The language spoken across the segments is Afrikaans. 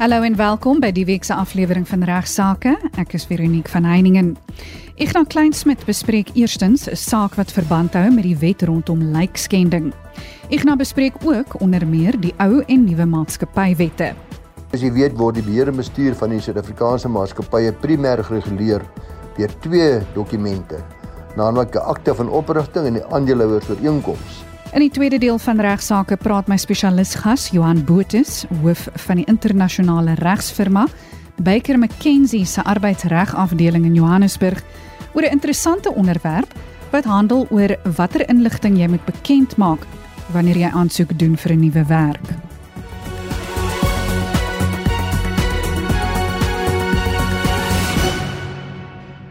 Hallo en welkom by die week se aflewering van Regsake. Ek is Veronique van Heiningen. Ignas Kleinsmid bespreek eerstens 'n saak wat verband hou met die wet rondom lijkskending. Ignas bespreek ook onder meer die ou en nuwe maatskappywette. As jy weet word die beheer en bestuur van die Suid-Afrikaanse maatskappye primêr gereguleer deur twee dokumente, naamlik 'n akte van oprigting en die aandeelhouersooreenkoms. In die tweede deel van regsaake praat my spesialis gas Johan Botus, hoof van die internasionale regsfirma Baker McKenzie se arbeidsregafdeling in Johannesburg oor 'n interessante onderwerp wat handel oor watter inligting jy moet bekend maak wanneer jy aansoek doen vir 'n nuwe werk.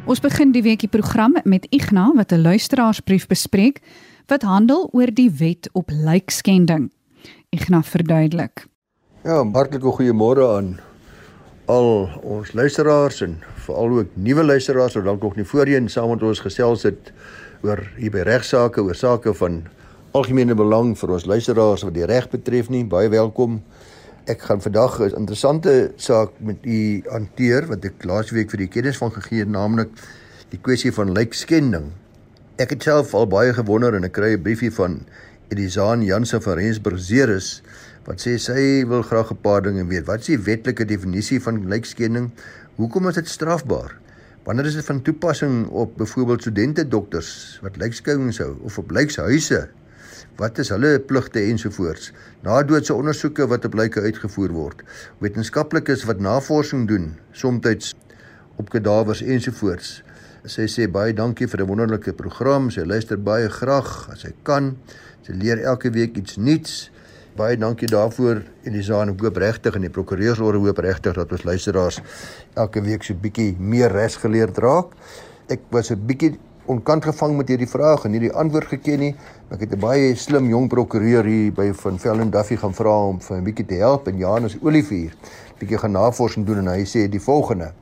Ons begin die weekie program met Igna wat 'n luisteraarsbrief bespreek wat handel oor die wet op lijkskending. Ignas verduidelik. Ja, hartlike goeiemôre aan al ons luisteraars en veral ook nuwe luisteraars wat dalk nog nie voorheen saam met ons gesels het oor hier by regsaake, oor sake van algemene belang vir ons luisteraars wat die reg betref nie. Baie welkom. Ek gaan vandag 'n interessante saak met u hanteer wat ek laasweek vir die kennis van gegee het, naamlik die kwessie van lijkskending. Ek het self al baie gewonder en ek kry 'n briefie van Elizaan Jansen van Rensburg Ceres wat sê sy wil graag 'n paar dinge weet. Wat is die wetlike definisie van lijkskending? Hoekom is dit strafbaar? Wanneer is dit van toepassing op byvoorbeeld studente dokters wat lijkskouings hou of op lijkshuise? Wat is hulle pligte ensovoorts? Nadoodse ondersoeke wat op lyke uitgevoer word. Wetenskaplikes wat navorsing doen, soms op kadawers ensovoorts. Sy sê baie dankie vir 'n wonderlike program. Sy luister baie graag as sy kan. Sy leer elke week iets nuuts. Baie dankie daarvoor Elisa en ek hoop regtig en die prokureursorde hoop regtig dat ons luisteraars elke week so bietjie meer res geleerd raak. Ek was 'n bietjie onkant gevang met hierdie vraag en nie die antwoord geken nie. Ek het 'n baie slim jong prokureur hier by van Velden Duffy gaan vra om vir 'n bietjie te help en Janus Olivier bietjie gaan navorsing doen en hy sê die volgende: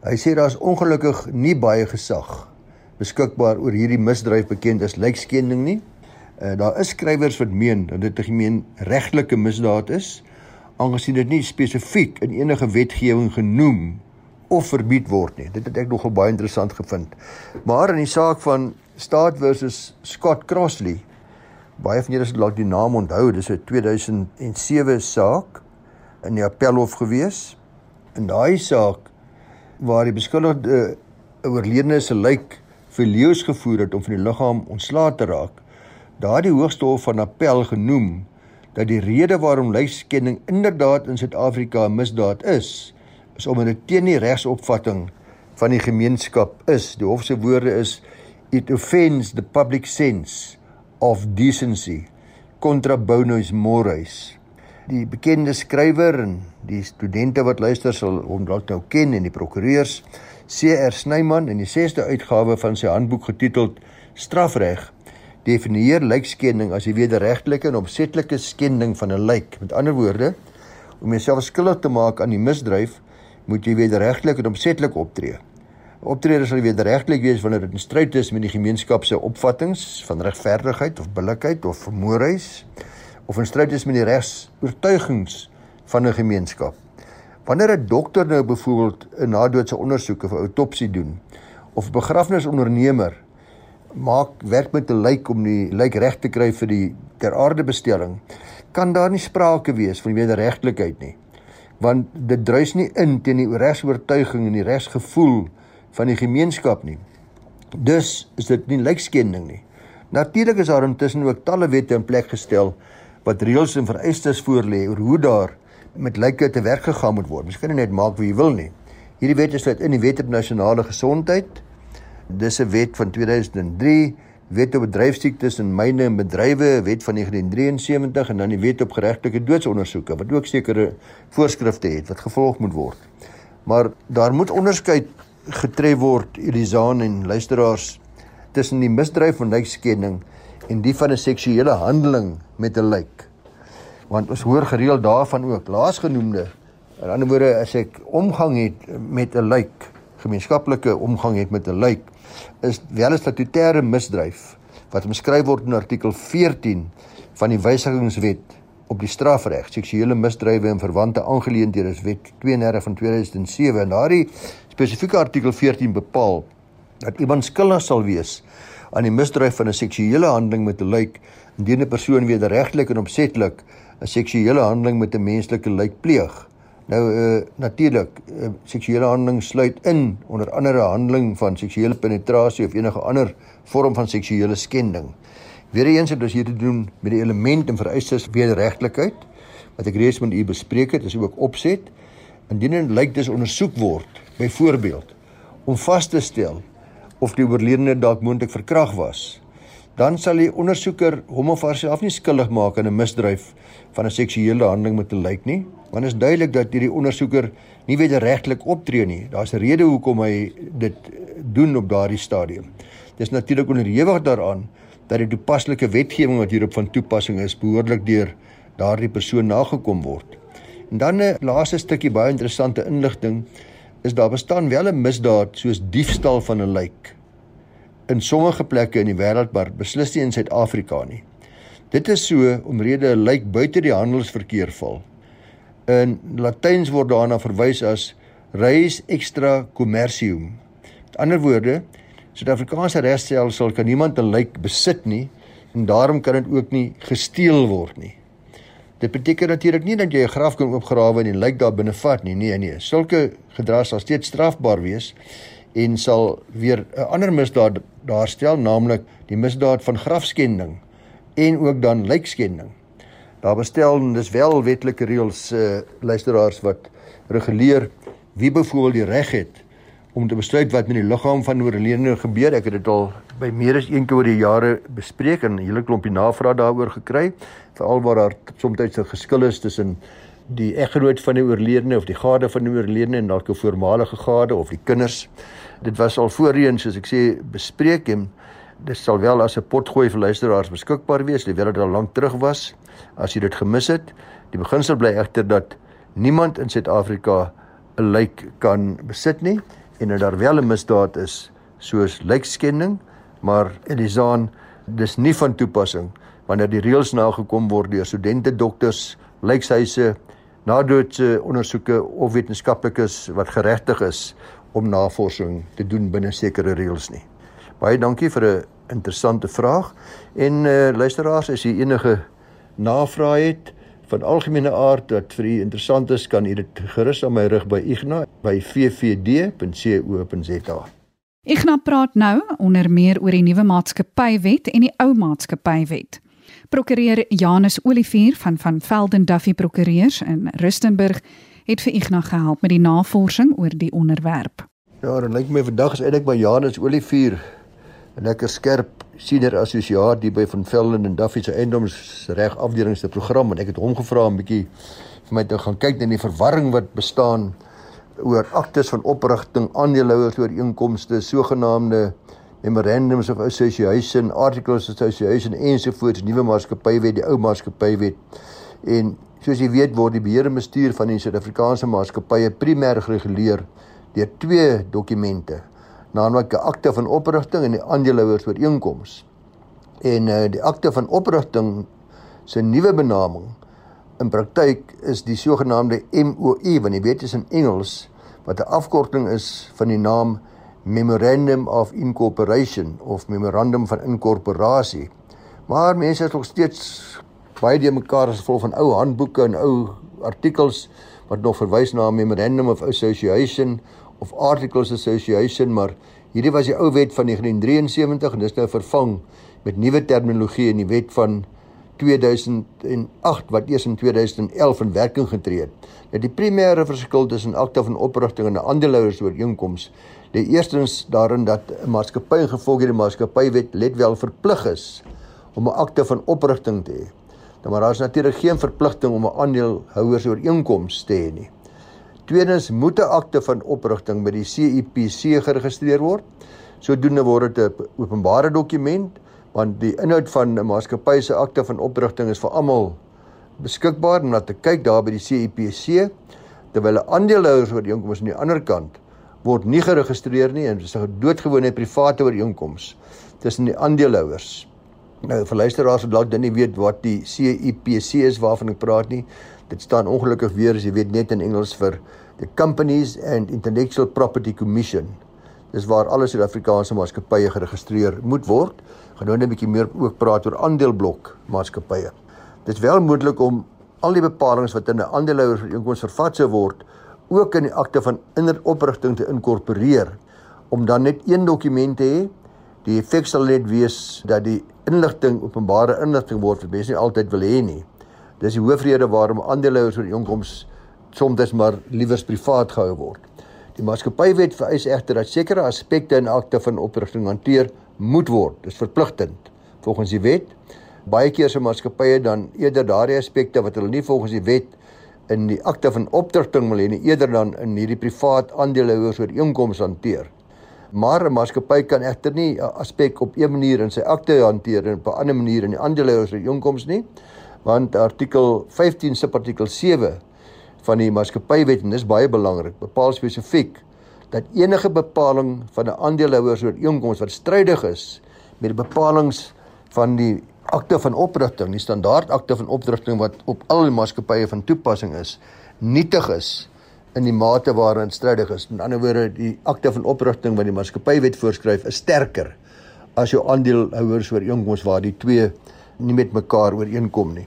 Hy sê daar's ongelukkig nie baie gesag beskikbaar oor hierdie misdryf bekend as lijkskending nie. Uh, daar is skrywers wat meen dat dit 'n gemeen regtelike misdaad is aangesien dit nie spesifiek in enige wetgewing genoem of verbied word nie. Dit het ek nogal baie interessant gevind. Maar in die saak van Staat versus Scott Crossley, baie van julle sal dalk die naam onthou, dis 'n 2007 saak in die Appelhof gewees. In daai saak waar die beskuldigde uh, oorledene se lijk vir leeu's gevoer het om van die liggaam ontslae te raak. Daardie hoogste hof van appel genoem dat die rede waarom lijkskending inderdaad in Suid-Afrika 'n misdaad is, is omdat dit teen die regsopvatting van die gemeenskap is. Die hof se woorde is it offends the public sense of decency contra bonus mores die bekende skrywer en die studente wat luister sal hom dalk nou ken en die prokureurs CR Snyman in die 6de uitgawe van sy handboek getiteld Strafreg definieer lijkskending as die wederregtelike en opsetlike skending van 'n lijk. Met ander woorde, om jouself skuldig te maak aan die misdryf, moet jy wederregtelik en opsetlik optree. Optrede sal wederregtelik wees wanneer dit in stryd is met die gemeenskap se opvattinge van regverdigheid of billikheid of vermoëreis of in stryd is met die regsoortuigings van 'n gemeenskap. Wanneer 'n dokter nou byvoorbeeld 'n nadoodse ondersoek of 'n autopsie doen of 'n begrafnisondernemer maak werk met 'n lijk om die lijk reg te kry vir die ter aarde bestelling, kan daar nie sprake wees van wederregtelikheid nie. Want dit druis nie in teen die regsoortuiging en die regsgevoel van die gemeenskap nie. Dus is dit nie lijkskending nie. Natuurlik is daar intussen ook talle wette in plek gestel wat reëls en vereistes voorlê oor hoe daar met lyke te werk gegaan moet word. Mens kan nie net maak wie jy wil nie. Hierdie wet is uit in die Wet op Nasionale Gesondheid. Dis 'n wet van 2003, Wet op Bedryfsiektes en Myne en Bedrywe, Wet van 1973 en dan die Wet op Geregtelike Doodsondersoeke wat ook sekere voorskrifte het wat gevolg moet word. Maar daar moet onderskeid getref word, Elisaan en luisteraars, tussen die misdryf van lijkskending en die van 'n seksuele handeling met 'n lijk. Want ons hoor gereeld daarvan ook. Laasgenoemde, in ander woorde, as ek omgang het met 'n lijk, gemeenskaplike omgang het met 'n lijk, is wel 'n statutêre misdryf wat beskryf word in artikel 14 van die wysigingswet op die strafreg, seksuele misdrywe en verwante aangeleenthede is Wet 32 van 2007 en daardie spesifieke artikel 14 bepaal dat iemand skuldig sal wees aan die misdryf van 'n seksuele handeling met 'n lijk indien 'n persoon wederregtelik en opsetlik 'n seksuele handeling met 'n menslike lijk pleeg. Nou uh natuurlik, uh, seksuele handeling sluit in onder andere handeling van seksuele penetrasie of enige ander vorm van seksuele skending. Weereens het ons hier te doen met die element en vereistes wederregtelikheid wat ek reeds met u bespreek het, is ook opset. Indien dit lyk dis ondersoek word, byvoorbeeld om vas te stel of die oorledene dalk moontlik verkragt was, dan sal die ondersoeker hom of haarself nie skuldig maak aan 'n misdryf van 'n seksuele handeling met 'n lijk nie, want is duidelik dat hierdie ondersoeker nie wederregtelik optree nie. Daar's 'n rede hoekom hy dit doen op daardie stadium. Dis natuurlik onderhewig daaraan dat die toepaslike wetgewing wat hierop van toepassing is behoorlik deur daardie persoon nagekom word. En dan 'n laaste stukkie baie interessante inligting is daar bestaan wel 'n misdaad soos diefstal van 'n lijk in sommige plekke in die wêreld maar beslis nie in Suid-Afrika nie. Dit is so omrede 'n lijk buite die handelsverkeer val. In Latyns word daarna verwys as res extra commercium. Met ander woorde, Suid-Afrikaanse regstelsel kan niemand 'n lijk besit nie en daarom kan dit ook nie gesteel word nie. Dit beteken natuurlik nie dat jy 'n graf kan oopgrawe en die lijk daar binne vat nie. Nee, nee. Sulke gedrag sal steeds strafbaar wees en sal weer 'n ander misdaad daarstel, naamlik die misdaad van grafskending en ook dan lijkskending. Daar bestel dis wel wetlike reëls uh, luisteraars wat reguleer wie byvoorbeeld die reg het om te besluit wat met die liggaam van oorledene gebeur. Ek het dit al by meer as een keer oor die jare bespreek en 'n hele klompie navrae daaroor gekry, veral waar daar soms 'n geskil is tussen die eggenoot van die oorledene of die gade van die oorledene en dalk 'n voormalige gade of die kinders. Dit was al voorheen soos ek sê bespreek en dit sal wel as 'n potgooi vir luisteraars beskikbaar wees, alhoewel dit al lank terug was as jy dit gemis het. Die beginsel bly egter dat niemand in Suid-Afrika 'n lijk kan besit nie en dat daar wel 'n misdaad is soos lijkskending, maar Elisaan dis nie van toepassing wanneer die reëls nagekom word deur studente, dokters, lijkshuise, nadoodse ondersoeke of wetenskaplikes wat geregtig is om navorsing te doen binne sekere reëls nie. Baie dankie vir 'n interessante vraag en uh, luisteraars as jy enige navrae het van algemene aard wat vir u interessant is, kan u dit gerus aan my rig by Ignas by vvd.co.za. Ignas praat nou onder meer oor die nuwe maatskappywet en die ou maatskappywet. Prokureur Janus Olivier van van Velden Duffy Prokureurs in Rustenburg het vir Ignas gehelp met die navorsing oor die onderwerp. Ja, dan lyk my vandag is eintlik by Janus Olivier 'n lekker skerp senior assosiaat hier by van Velden en Duffy se eiendomsreg afdeling se program en ek het hom gevra 'n bietjie vir my te gaan kyk na die verwarring wat bestaan oor aktes van oprigting, aandeelhouers ooreenkomste, sogenaamde memorandums of association, articles of association ensovoorts, nuwe maatskappywet, die ou maatskappywet. En soos jy weet word die beheer en bestuur van die Suid-Afrikaanse maatskappye primêr gereguleer deur twee dokumente naamlik 'n akte van oprigting en die aandeelhouers ooreenkoms. En uh, die akte van oprigting se nuwe benaming in praktyk is die sogenaamde MOU, want jy weet dit is in Engels wat 'n afkorting is van die naam Memorandum of Incorporation of Memorandum van Inkorporasie. Maar mense is nog steeds baie die mekaar as vol van ou handboeke en ou artikels wat nog verwys na 'n Memorandum of Association of Articles Association, maar hierdie was die ou wet van 1973 en dis nou vervang met nuwe terminologie in die wet van 2008 wat eers in 2011 in werking getree het. Nou die primêre verskil tussen akte van oprigting en 'n aandeelhouers ooreenkoms lê eerstens daarin dat 'n maatskappy gevolg hierdie maatskappywet let wel verplig is om 'n akte van oprigting te hê. Nou maar daar is natuurlik geen verpligting om 'n aandeelhouers ooreenkoms te hê nie. Tweedens moet 'n akte van oprigting by die CIPC geregistreer word. Sodoende word dit 'n openbare dokument want die inhoud van 'n maatskappy se akte van oprigting is vir almal beskikbaar om na te kyk daar by die CIPC terwyl 'n aandeelhouers ooreenkoms aan die ander kant word nie geregistreer nie en dit is 'n doodgewone private ooreenkoms tussen die aandeelhouers. Nou vir luisteraars wat dalk dan nie weet wat die CIPC is waarvan ek praat nie. Dit staan ongelukkig weer as jy weet net in Engels vir the Companies and Intellectual Property Commission. Dis waar alle Suid-Afrikaanse maatskappye geregistreer moet word. Net 'n bietjie meer ook praat oor aandeleblok maatskappye. Dit is wel moontlik om al die bepalinge wat in 'n aandeelhouersooreenkoms vervat sou word ook in die akte van inderogrigting te inkorporeer om dan net een dokument te hê. Die effek sal net wees dat die inligting openbare inligting word wat mense nie altyd wil hê nie. Dis die hoofrede waarom aandeelhouers oor inkomste soms maar liewers privaat gehou word. Die maatskappywet vereis egter dat sekere aspekte in akte van oprigting hanteer moet word. Dis verpligtend volgens die wet. Baie keer se maatskappye dan eerder daardie aspekte wat hulle nie volgens die wet in die akte van oprigting wil hê nie, eerder dan in hierdie privaat aandeelhouers oor inkomste hanteer. Maar 'n maatskappy kan egter nie 'n aspek op een manier in sy akte hanteer en op 'n ander manier in die aandeelhouers oor inkomste nie, want artikel 15 subartikel 7 van die maatskappywet en dis baie belangrik, bepaal spesifiek dat enige bepaling van 'n aandeelhouers oor inkomste wat strydig is met die bepalinge van die akte van oprigting, die standaard akte van oprigting wat op al die maatskappye van toepassing is, nietig is in die mate waarin strydig is. Met ander woorde, die akte van oprigting wat die maatskappywet voorskryf, is sterker as jou aandeelhouers ooreenkoms waar die twee nie met mekaar ooreenkom nie.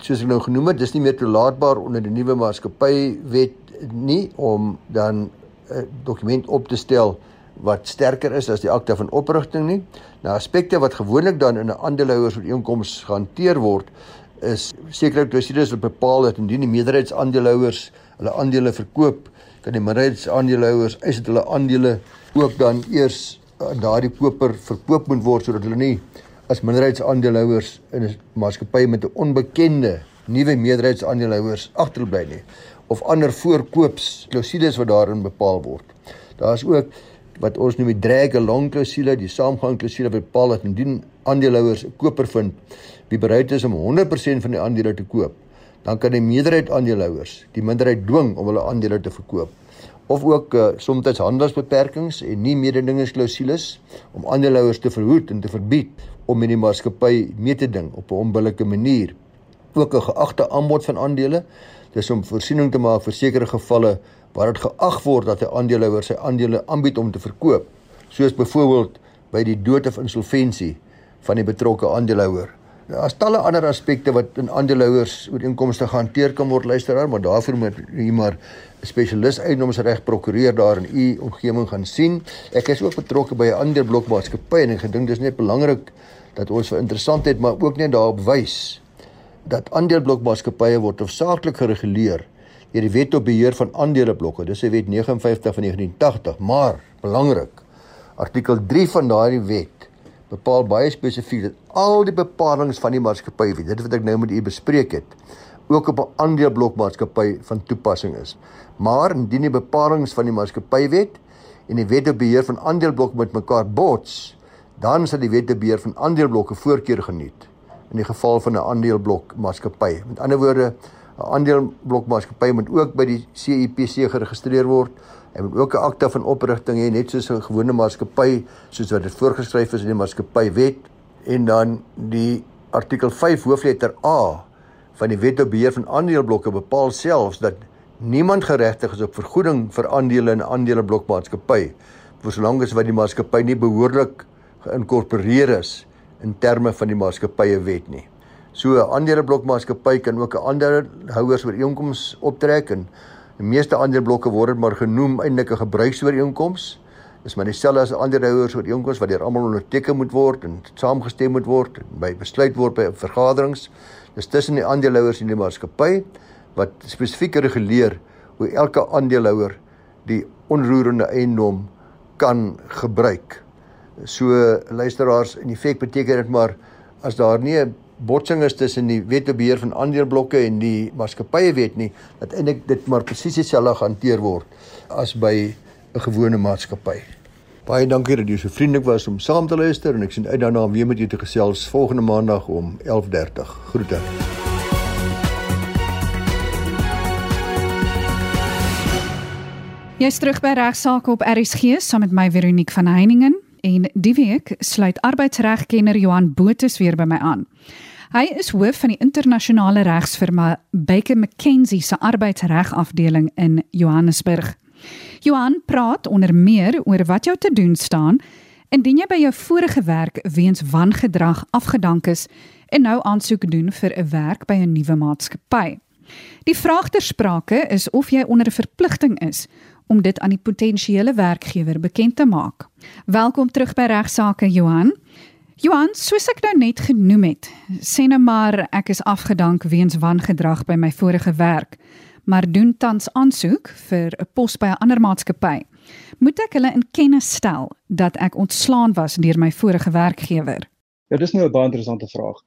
Soos ek nou genoem het, dis nie meer toelaatbaar onder die nuwe maatskappywet nie om dan 'n dokument op te stel wat sterker is as die akte van oprigting nie. Nou aspekte wat gewoonlik dan in 'n aandeelhouers ooreenkoms gehanteer word is sekere klousules wat bepaal dat indien die meerderheidsaandeelhouers hulle aandele verkoop, kan die minderheidsaandeelhouers eis dat hulle aandele ook dan eers aan daardie koper verkoop moet word sodat hulle nie as minderheidsaandeelhouers in 'n maatskappy met 'n onbekende nuwe meerderheidsaandeelhouers agterbly nie of ander voorkoops klousules wat daarin bepaal word. Daar is ook wat ons noem die drag along klousule, die saamgang klousule wat bepaal dat indien aandeelhouers 'n koper vind wie bereid is om 100% van die aandele te koop, dan kan die meerderheid aandeelhouers die minderheid dwing om hulle aandele te verkoop of ook uh, soms handelsbeperkings en nie mededingingsklausules om aandeelhouers te verhoed en te verbied om met die maatskappy mee te ding op 'n onbillike manier. Ook 'n geagte aanbod van aandele dis om voorsiening te maak vir sekere gevalle waar dit geag word dat 'n aandeelhouer sy aandele aanbied om te verkoop soos byvoorbeeld by die dood of insolventie van die betrokke aandeelhouer Daar's talle ander aspekte wat in aandeelhouers ooreenkomste gehanteer kan word luisteraar, maar daarvoor moet u maar spesialis eiendomsreg prokureur daar in u omgewing gaan sien. Ek is ook betrokke by 'n ander blokmaatskappy en ek gedink dis net belangrik dat ons vir interessantheid maar ook net daarop wys dat aandeleblokmaatskappye word hoofsaaklik gereguleer deur die Wet op Beheer van Aandeleblokke. Dis 'n wet 59 van 1980, maar belangrik. Artikel 3 van daardie wet bepaal baie spesifiek dat al die bepalinge van die maatskappy, dit wat ek nou met u bespreek het, ook op 'n aandeleblokmaatskappy van toepassing is. Maar indien die bepalinge van die maatskappywet en die wet op beheer van aandeleblok met mekaar bots, dan sal die wet op beheer van aandeleeblokke voorkeur geniet in die geval van 'n aandeleblokmaatskappy. Met ander woorde, 'n aandeleblokmaatskappy moet ook by die CIPC geregistreer word Hy moet ook 'n akte van oprigting hê net soos 'n gewone maatskappy soos wat dit voorgeskryf is in die maatskappywet en dan die artikel 5 hoofletter A van die wet op beheer van aandeleblokke bepaal selfs dat niemand geregtig is op vergoeding vir aandele in 'n aandeleblokmaatskappy vir solank as wat die maatskappy nie behoorlik geïnkorporeer is in terme van die maatskappye wet nie. So 'n aandeleblokmaatskappy kan ook 'n ander houers ooreenkoms optrek en Die meeste aandeleblokke word maar genoem eintlik 'n gebruiksooreenkoms. Dis maar dieselfde as aandeelhouers ooreenkoms wat deur almal onderteken moet word en saamgestem moet word by besluit word by vergaderings. Dis tussen die aandeelhouers en die maatskappy wat spesifiek reguleer hoe elke aandeelhouer die onroerende eiendom kan gebruik. So luisteraars, in feite beteken dit maar as daar nie 'n botsing is tussen die wet op beheer van aandeleblokke en die maatskappye wet nie dat eintlik dit maar presies dieselfde hanteer word as by 'n gewone maatskappy. Baie dankie dat jy so vriendelik was om saam te luister en ek sien uit daarna om weer met jou te gesels volgende maandag om 11:30. Groete. Jy's terug by regsaake op RSG saam met my Veronique van Heiningen. En die week sluit arbeidsregkenner Johan Botha weer by my aan. Hy is hoof van die internasionale regsfirma Baker McKenzie se arbeidsregafdeling in Johannesburg. Johan praat onder meer oor wat jou te doen staan indien jy by jou vorige werk weens wangedrag afgedank is en nou aansoek doen vir 'n werk by 'n nuwe maatskappy. Die vraag ter sprake is of jy onder 'n verpligting is om dit aan die potensiële werkgewer bekend te maak. Welkom terug by regsaake Johan. Johan, soos ek nou net genoem het, sê nou maar ek is afgedank weens wangedrag by my vorige werk, maar doen tans aansoek vir 'n pos by 'n ander maatskappy. Moet ek hulle in kennis stel dat ek ontslaan was deur my vorige werkgewer? Ja, dis nou 'n baie interessante vraag.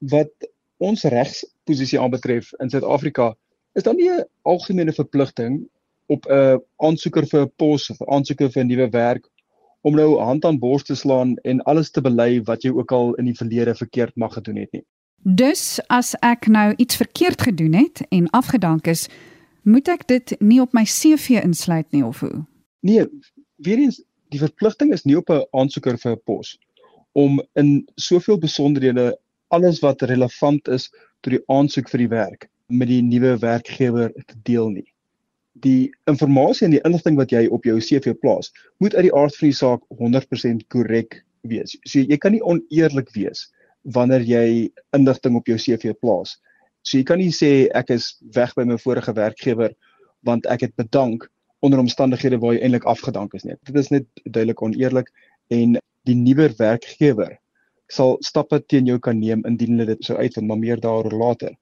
Wat ons regsposisie aanbetref in Suid-Afrika, is daar nie 'n algemene verpligting op 'n aansoeker vir 'n pos of 'n aansoeker vir 'n nuwe werk om nou hand aan bors te slaan en alles te bely wat jy ook al in die verlede verkeerd mag gedoen het nie. Dus as ek nou iets verkeerd gedoen het en afgedank is, moet ek dit nie op my CV insluit nie of hoe? Nee, weer eens die verpligting is nie op 'n aansoeker vir 'n pos om in soveel besonderhede alles wat relevant is tot die aansoek vir die werk met die nuwe werkgewer te deel nie die inligting en die inligting wat jy op jou CV plaas, moet uit die aard van die saak 100% korrek wees. So jy kan nie oneerlik wees wanneer jy inligting op jou CV plaas. So jy kan nie sê ek is weg by my vorige werkgewer want ek het bedank onder omstandighede waar jy eintlik afgedank is nie. Dit is net duidelik oneerlik en die nuwe werkgewer sal stappe teen jou kan neem indien hulle dit sou uitvind, maar meer daaroor later.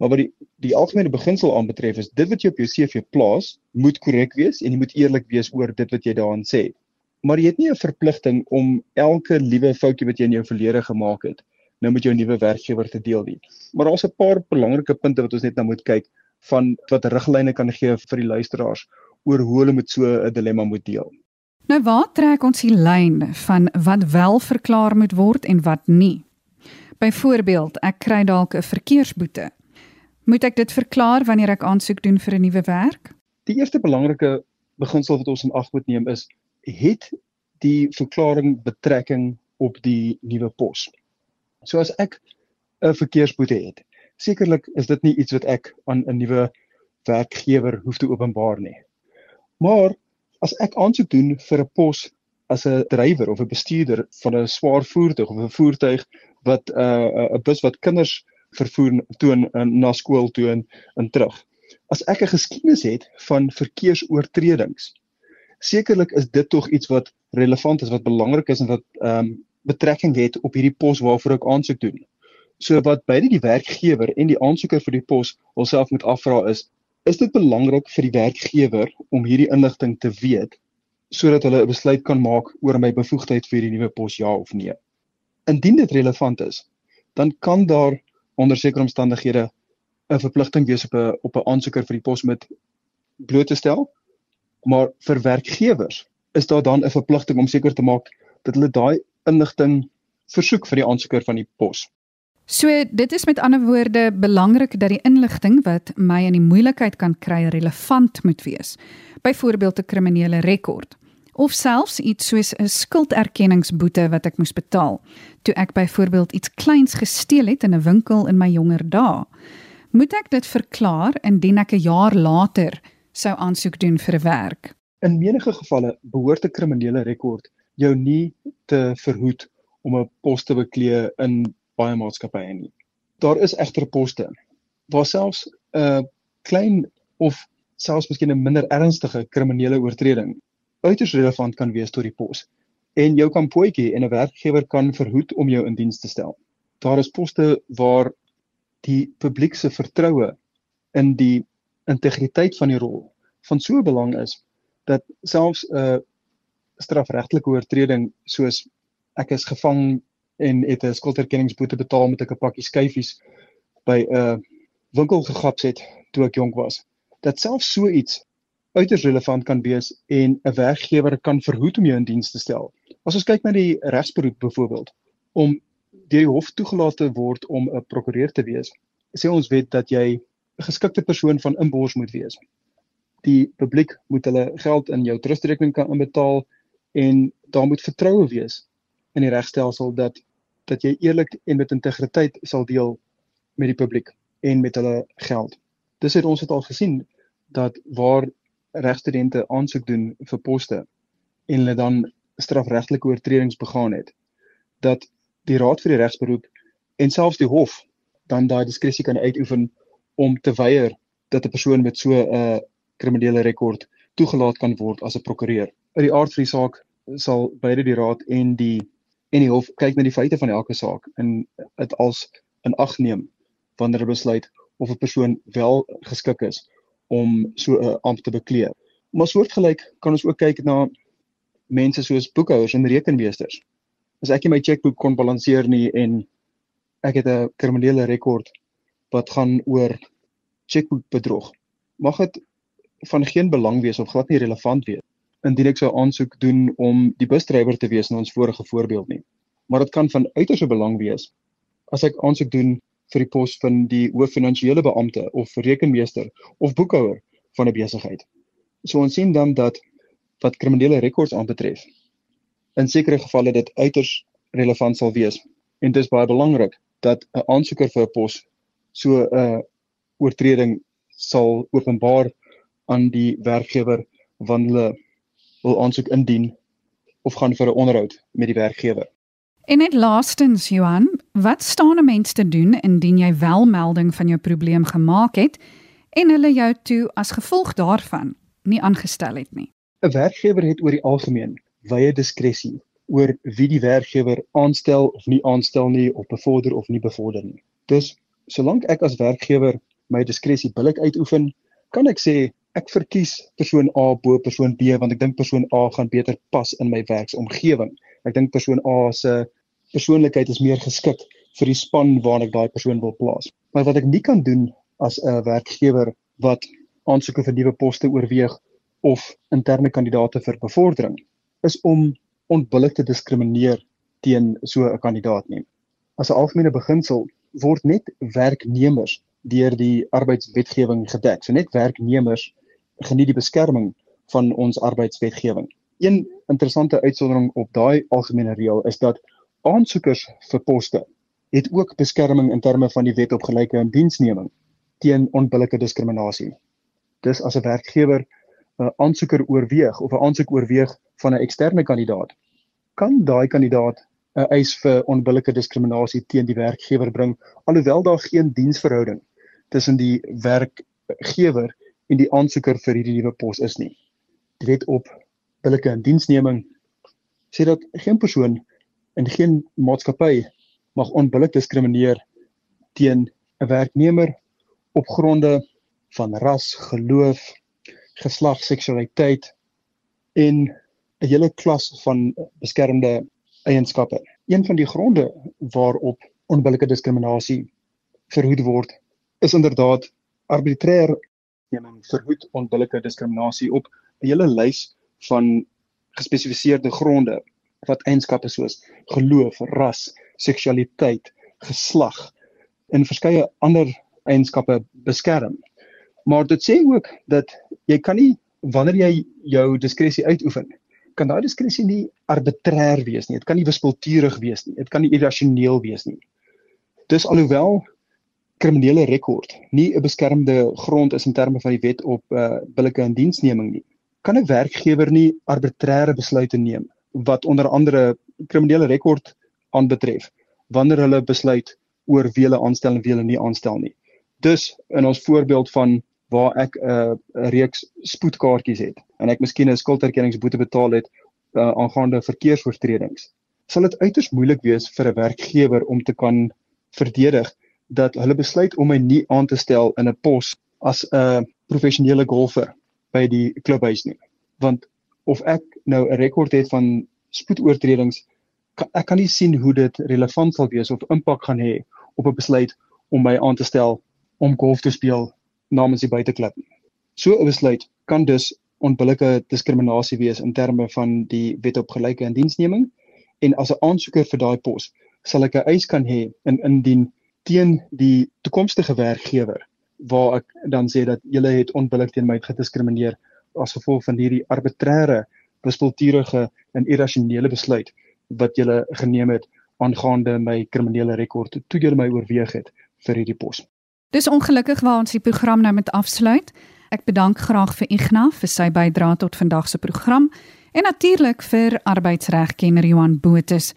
Maar wat die die algemene beginsel aanbetref is dit wat jy op jou CV plaas, moet korrek wees en jy moet eerlik wees oor dit wat jy daarin sê. Maar jy het nie 'n verpligting om elke liewe foutjie wat jy in jou verlede gemaak het, nou met jou nuwe werkgewer te deel nie. Maar daar's 'n paar belangrike punte wat ons net nou moet kyk van wat riglyne kan gee vir die luisteraars oor hoe hulle met so 'n dilemma moet deel. Nou waar trek ons die lyn van wat wel verklaar moet word en wat nie? Byvoorbeeld, ek kry dalk 'n verkeersboete Moet ek dit verklaar wanneer ek aansoek doen vir 'n nuwe werk? Die eerste belangrike beginsel wat ons in ag moet neem is het die verklaring betrekking op die nuwe pos. So as ek 'n verkeersboete het, sekerlik is dit nie iets wat ek aan 'n nuwe werkgewer hoef te openbaar nie. Maar as ek aansoek doen vir 'n pos as 'n drywer of 'n bestuurder van 'n swaar voertuig of 'n voertuig wat 'n uh, 'n bus wat kinders vervoer toon na skool toe en in terug. As ek 'n geskiedenis het van verkeersoortredings, sekerlik is dit tog iets wat relevant is, wat belangrik is en wat ehm um, betrekking het op hierdie pos waarvoor ek aansoek doen. So wat beide die werkgewer en die aansoeker vir die pos hulself moet afvra is, is dit belangrik vir die werkgewer om hierdie inligting te weet sodat hulle 'n besluit kan maak oor my bevoegdheid vir die nuwe pos ja of nee. Indien dit relevant is, dan kan daar onder sekere omstandighede 'n verpligting wees op 'n op 'n aansoeker vir die pos met bloot te stel. Maar vir werkgewers is daar dan 'n verpligting om seker te maak dat hulle daai inligting versoek vir die aansoeker van die pos. So dit is met ander woorde belangrik dat die inligting wat my in die moeilikheid kan kry relevant moet wees. Byvoorbeeld 'n kriminele rekord of selfs iets soos 'n skulderkenningsboete wat ek moes betaal toe ek byvoorbeeld iets kleins gesteel het in 'n winkel in my jonger dae. Moet ek dit verklaar indien ek 'n jaar later sou aansoek doen vir 'n werk? In menige gevalle behoort 'n kriminele rekord jou nie te verhoed om 'n pos te beklee in baie maatskappye nie. Daar is egter poste waar selfs 'n klein of selfs miskien 'n minder ernstige kriminele oortreding uiters relevant kan wees tot die pos en jou kampootjie en 'n werkgewer kan verhoed om jou in diens te stel. Daar is poste waar die publiek se vertroue in die integriteit van die rol van so belang is dat selfs 'n uh, strafregtelike oortreding soos ek is gevang en het 'n skulderkenningsboete betaal met 'n pakkie skyfies by 'n uh, winkel gegaps het toe ek jonk was. Dat selfs so iets uiters relevant kan wees en 'n werkgewer kan verhoed om jou in diens te stel. As ons kyk na die regsberoep byvoorbeeld om deur die hof toegelaat te word om 'n prokureur te wees, sê ons wet dat jy 'n geskikte persoon van inbors moet wees. Die publiek moet hulle geld in jou trustrekening kan inbetaal en daar moet vertroue wees in die regstelsel dat dat jy eerlik en met integriteit sal deel met die publiek en met hulle geld. Dis het ons het al gesien dat waar regstudente aansoek doen vir poste en hulle dan strafregtelike oortredings begaan het, dat die Raad vir die Regsberoep en selfs die hof dan daai diskresie kan uitoefen om te weier dat 'n persoon met so 'n uh, kriminele rekord toegelaat kan word as 'n prokureur. In die aard van die saak sal beide die raad en die en die hof kyk na die feite van elke saak en dit als in ag neem wanneer hulle besluit of 'n persoon wel geskik is om so 'n ampt te bekleed. Maar soortgelyk kan ons ook kyk na mense soos boekhouers en rekenmeesters. As ek nie my chequeboek kon balanseer nie en ek het 'n kriminele rekord wat gaan oor chequeboekbedrog, mag dit van geen belang wees of glad nie relevant wees indien ek sou aansoek doen om die busdrywer te wees in ons vorige voorbeeld nie. Maar dit kan van uiterste belang wees as ek aansoek doen vir die pos van die hooffinansiële beampte of rekenmeester of boekhouer van 'n besigheid. So ons sien dan dat wat kriminele rekords aanbetref, in sekere gevalle dit uiters relevant sal wees en dit is baie belangrik dat 'n aansoeker vir 'n pos so 'n oortreding sal openbaar aan die werkgewer wanneer hulle wil aansoek indien of gaan vir 'n onderhoud met die werkgewer. En net laastens Johan, wat staan 'n mens te doen indien jy wel melding van jou probleem gemaak het en hulle jou toe as gevolg daarvan nie aangestel het nie? 'n Werkgewer het oor die algemeen wye diskresie oor wie die werkgewer aanstel of nie aanstel nie of bevorder of nie bevorder nie. Dus solank ek as werkgewer my diskresie billik uitoefen, kan ek sê ek verkies persoon A bo persoon B want ek dink persoon A gaan beter pas in my werksomgewing ek dink persoon A se persoonlikheid is meer geskik vir die span waarna ek daai persoon wil plaas. Maar wat ek nie kan doen as 'n werkgewer wat aansoeke vir nuwe poste oorweeg of interne kandidaate vir bevordering is om onbillik te diskrimineer teen so 'n kandidaat nie. As 'n algemene beginsel word net werknemers deur die arbeidswetgewing gedek. So net werknemers geniet die beskerming van ons arbeidswetgewing. Een interessante uitsondering op daai algemene reël is dat aansoekers vir poste het ook beskerming in terme van die wet op gelyke indiensneming teen onbillike diskriminasie. Dis as 'n werkgewer 'n aansoeker oorweeg of 'n aansoek oorweeg van 'n eksterne kandidaat, kan daai kandidaat 'n eis vir onbillike diskriminasie teen die werkgewer bring alhoewel daar geen diensverhouding tussen die werkgewer en die aansoeker vir hierdie nuwe pos is nie. Die wet op billike indiensneming sê dat geen persoon in geen maatskappy mag onbillik diskrimineer teen 'n werknemer op gronde van ras, geloof, geslag, seksualiteit en 'n hele klas van beskermde eienskappe. Een van die gronde waarop onbillike diskriminasie verhoed word, is inderdaad arbitreër neming verhoed onbillike diskriminasie op 'n hele lys van gespesifiseerde gronde wat eienskappe soos geloof, ras, seksualiteit, geslag en verskeie ander eienskappe beskerm. Maar dit sê ook dat jy kan nie wanneer jy jou diskresie uitoefen, kan daai diskresie nie arbitrêr wees nie. Dit kan nie wispelturig wees nie. Dit kan nie irrasioneel wees nie. Dis alhoewel kriminele rekord nie 'n beskermde grond is in terme van die wet op uh, billike indiensneming nie kan 'n werkgewer nie arbitreëre besluite neem wat onder andere kriminele rekord aanbetref wanneer hulle besluit oor wie hulle aanstel en wie hulle nie aanstel nie. Dus in ons voorbeeld van waar ek 'n uh, reeks spoedkaartjies het en ek miskien 'n skulderkenningsboete betaal het uh, aangaande verkeersoortredings, sal dit uiters moeilik wees vir 'n werkgewer om te kan verdedig dat hulle besluit om my nie aan te stel in 'n pos as 'n professionele golfer by die klubhuis nie. Want of ek nou 'n rekord het van spoedoortredings, kan, ek kan nie sien hoe dit relevant sal wees of impak gaan hê op 'n besluit om my aan te stel om golf te speel namens die buiteklub. So 'n besluit kan dus onbillike diskriminasie wees in terme van die wet op gelyke indiensneming en as 'n aansoeker vir daai pos sal ek 'n eis kan hê in indien teen die toekomstige werkgewer waar ek dan sê dat julle het onbillik teen my gediskrimineer as gevolg van hierdie arbitreëre wispelturige en irrasionele besluit wat jy geneem het aangaande my kriminele rekord toe jy my oorweeg het vir hierdie pos. Dis ongelukkig waar ons die program nou met afsluit. Ek bedank graag vir Ignas vir sy bydrae tot vandag se program en natuurlik vir arbeidsregkenner Johan Botus,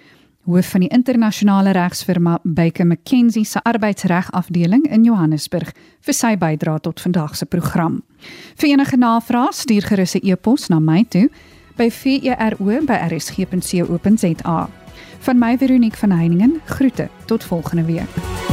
hoof van die internasionale regsfirma Baker McKenzie se arbeidsregafdeling in Johannesburg vir sy bydrae tot vandag se program. Vir enige navrae stuur gerus 'n e-pos na my toe by vero@rsg.co.za. Van my Veronique van Heiningen, groete tot volgende week.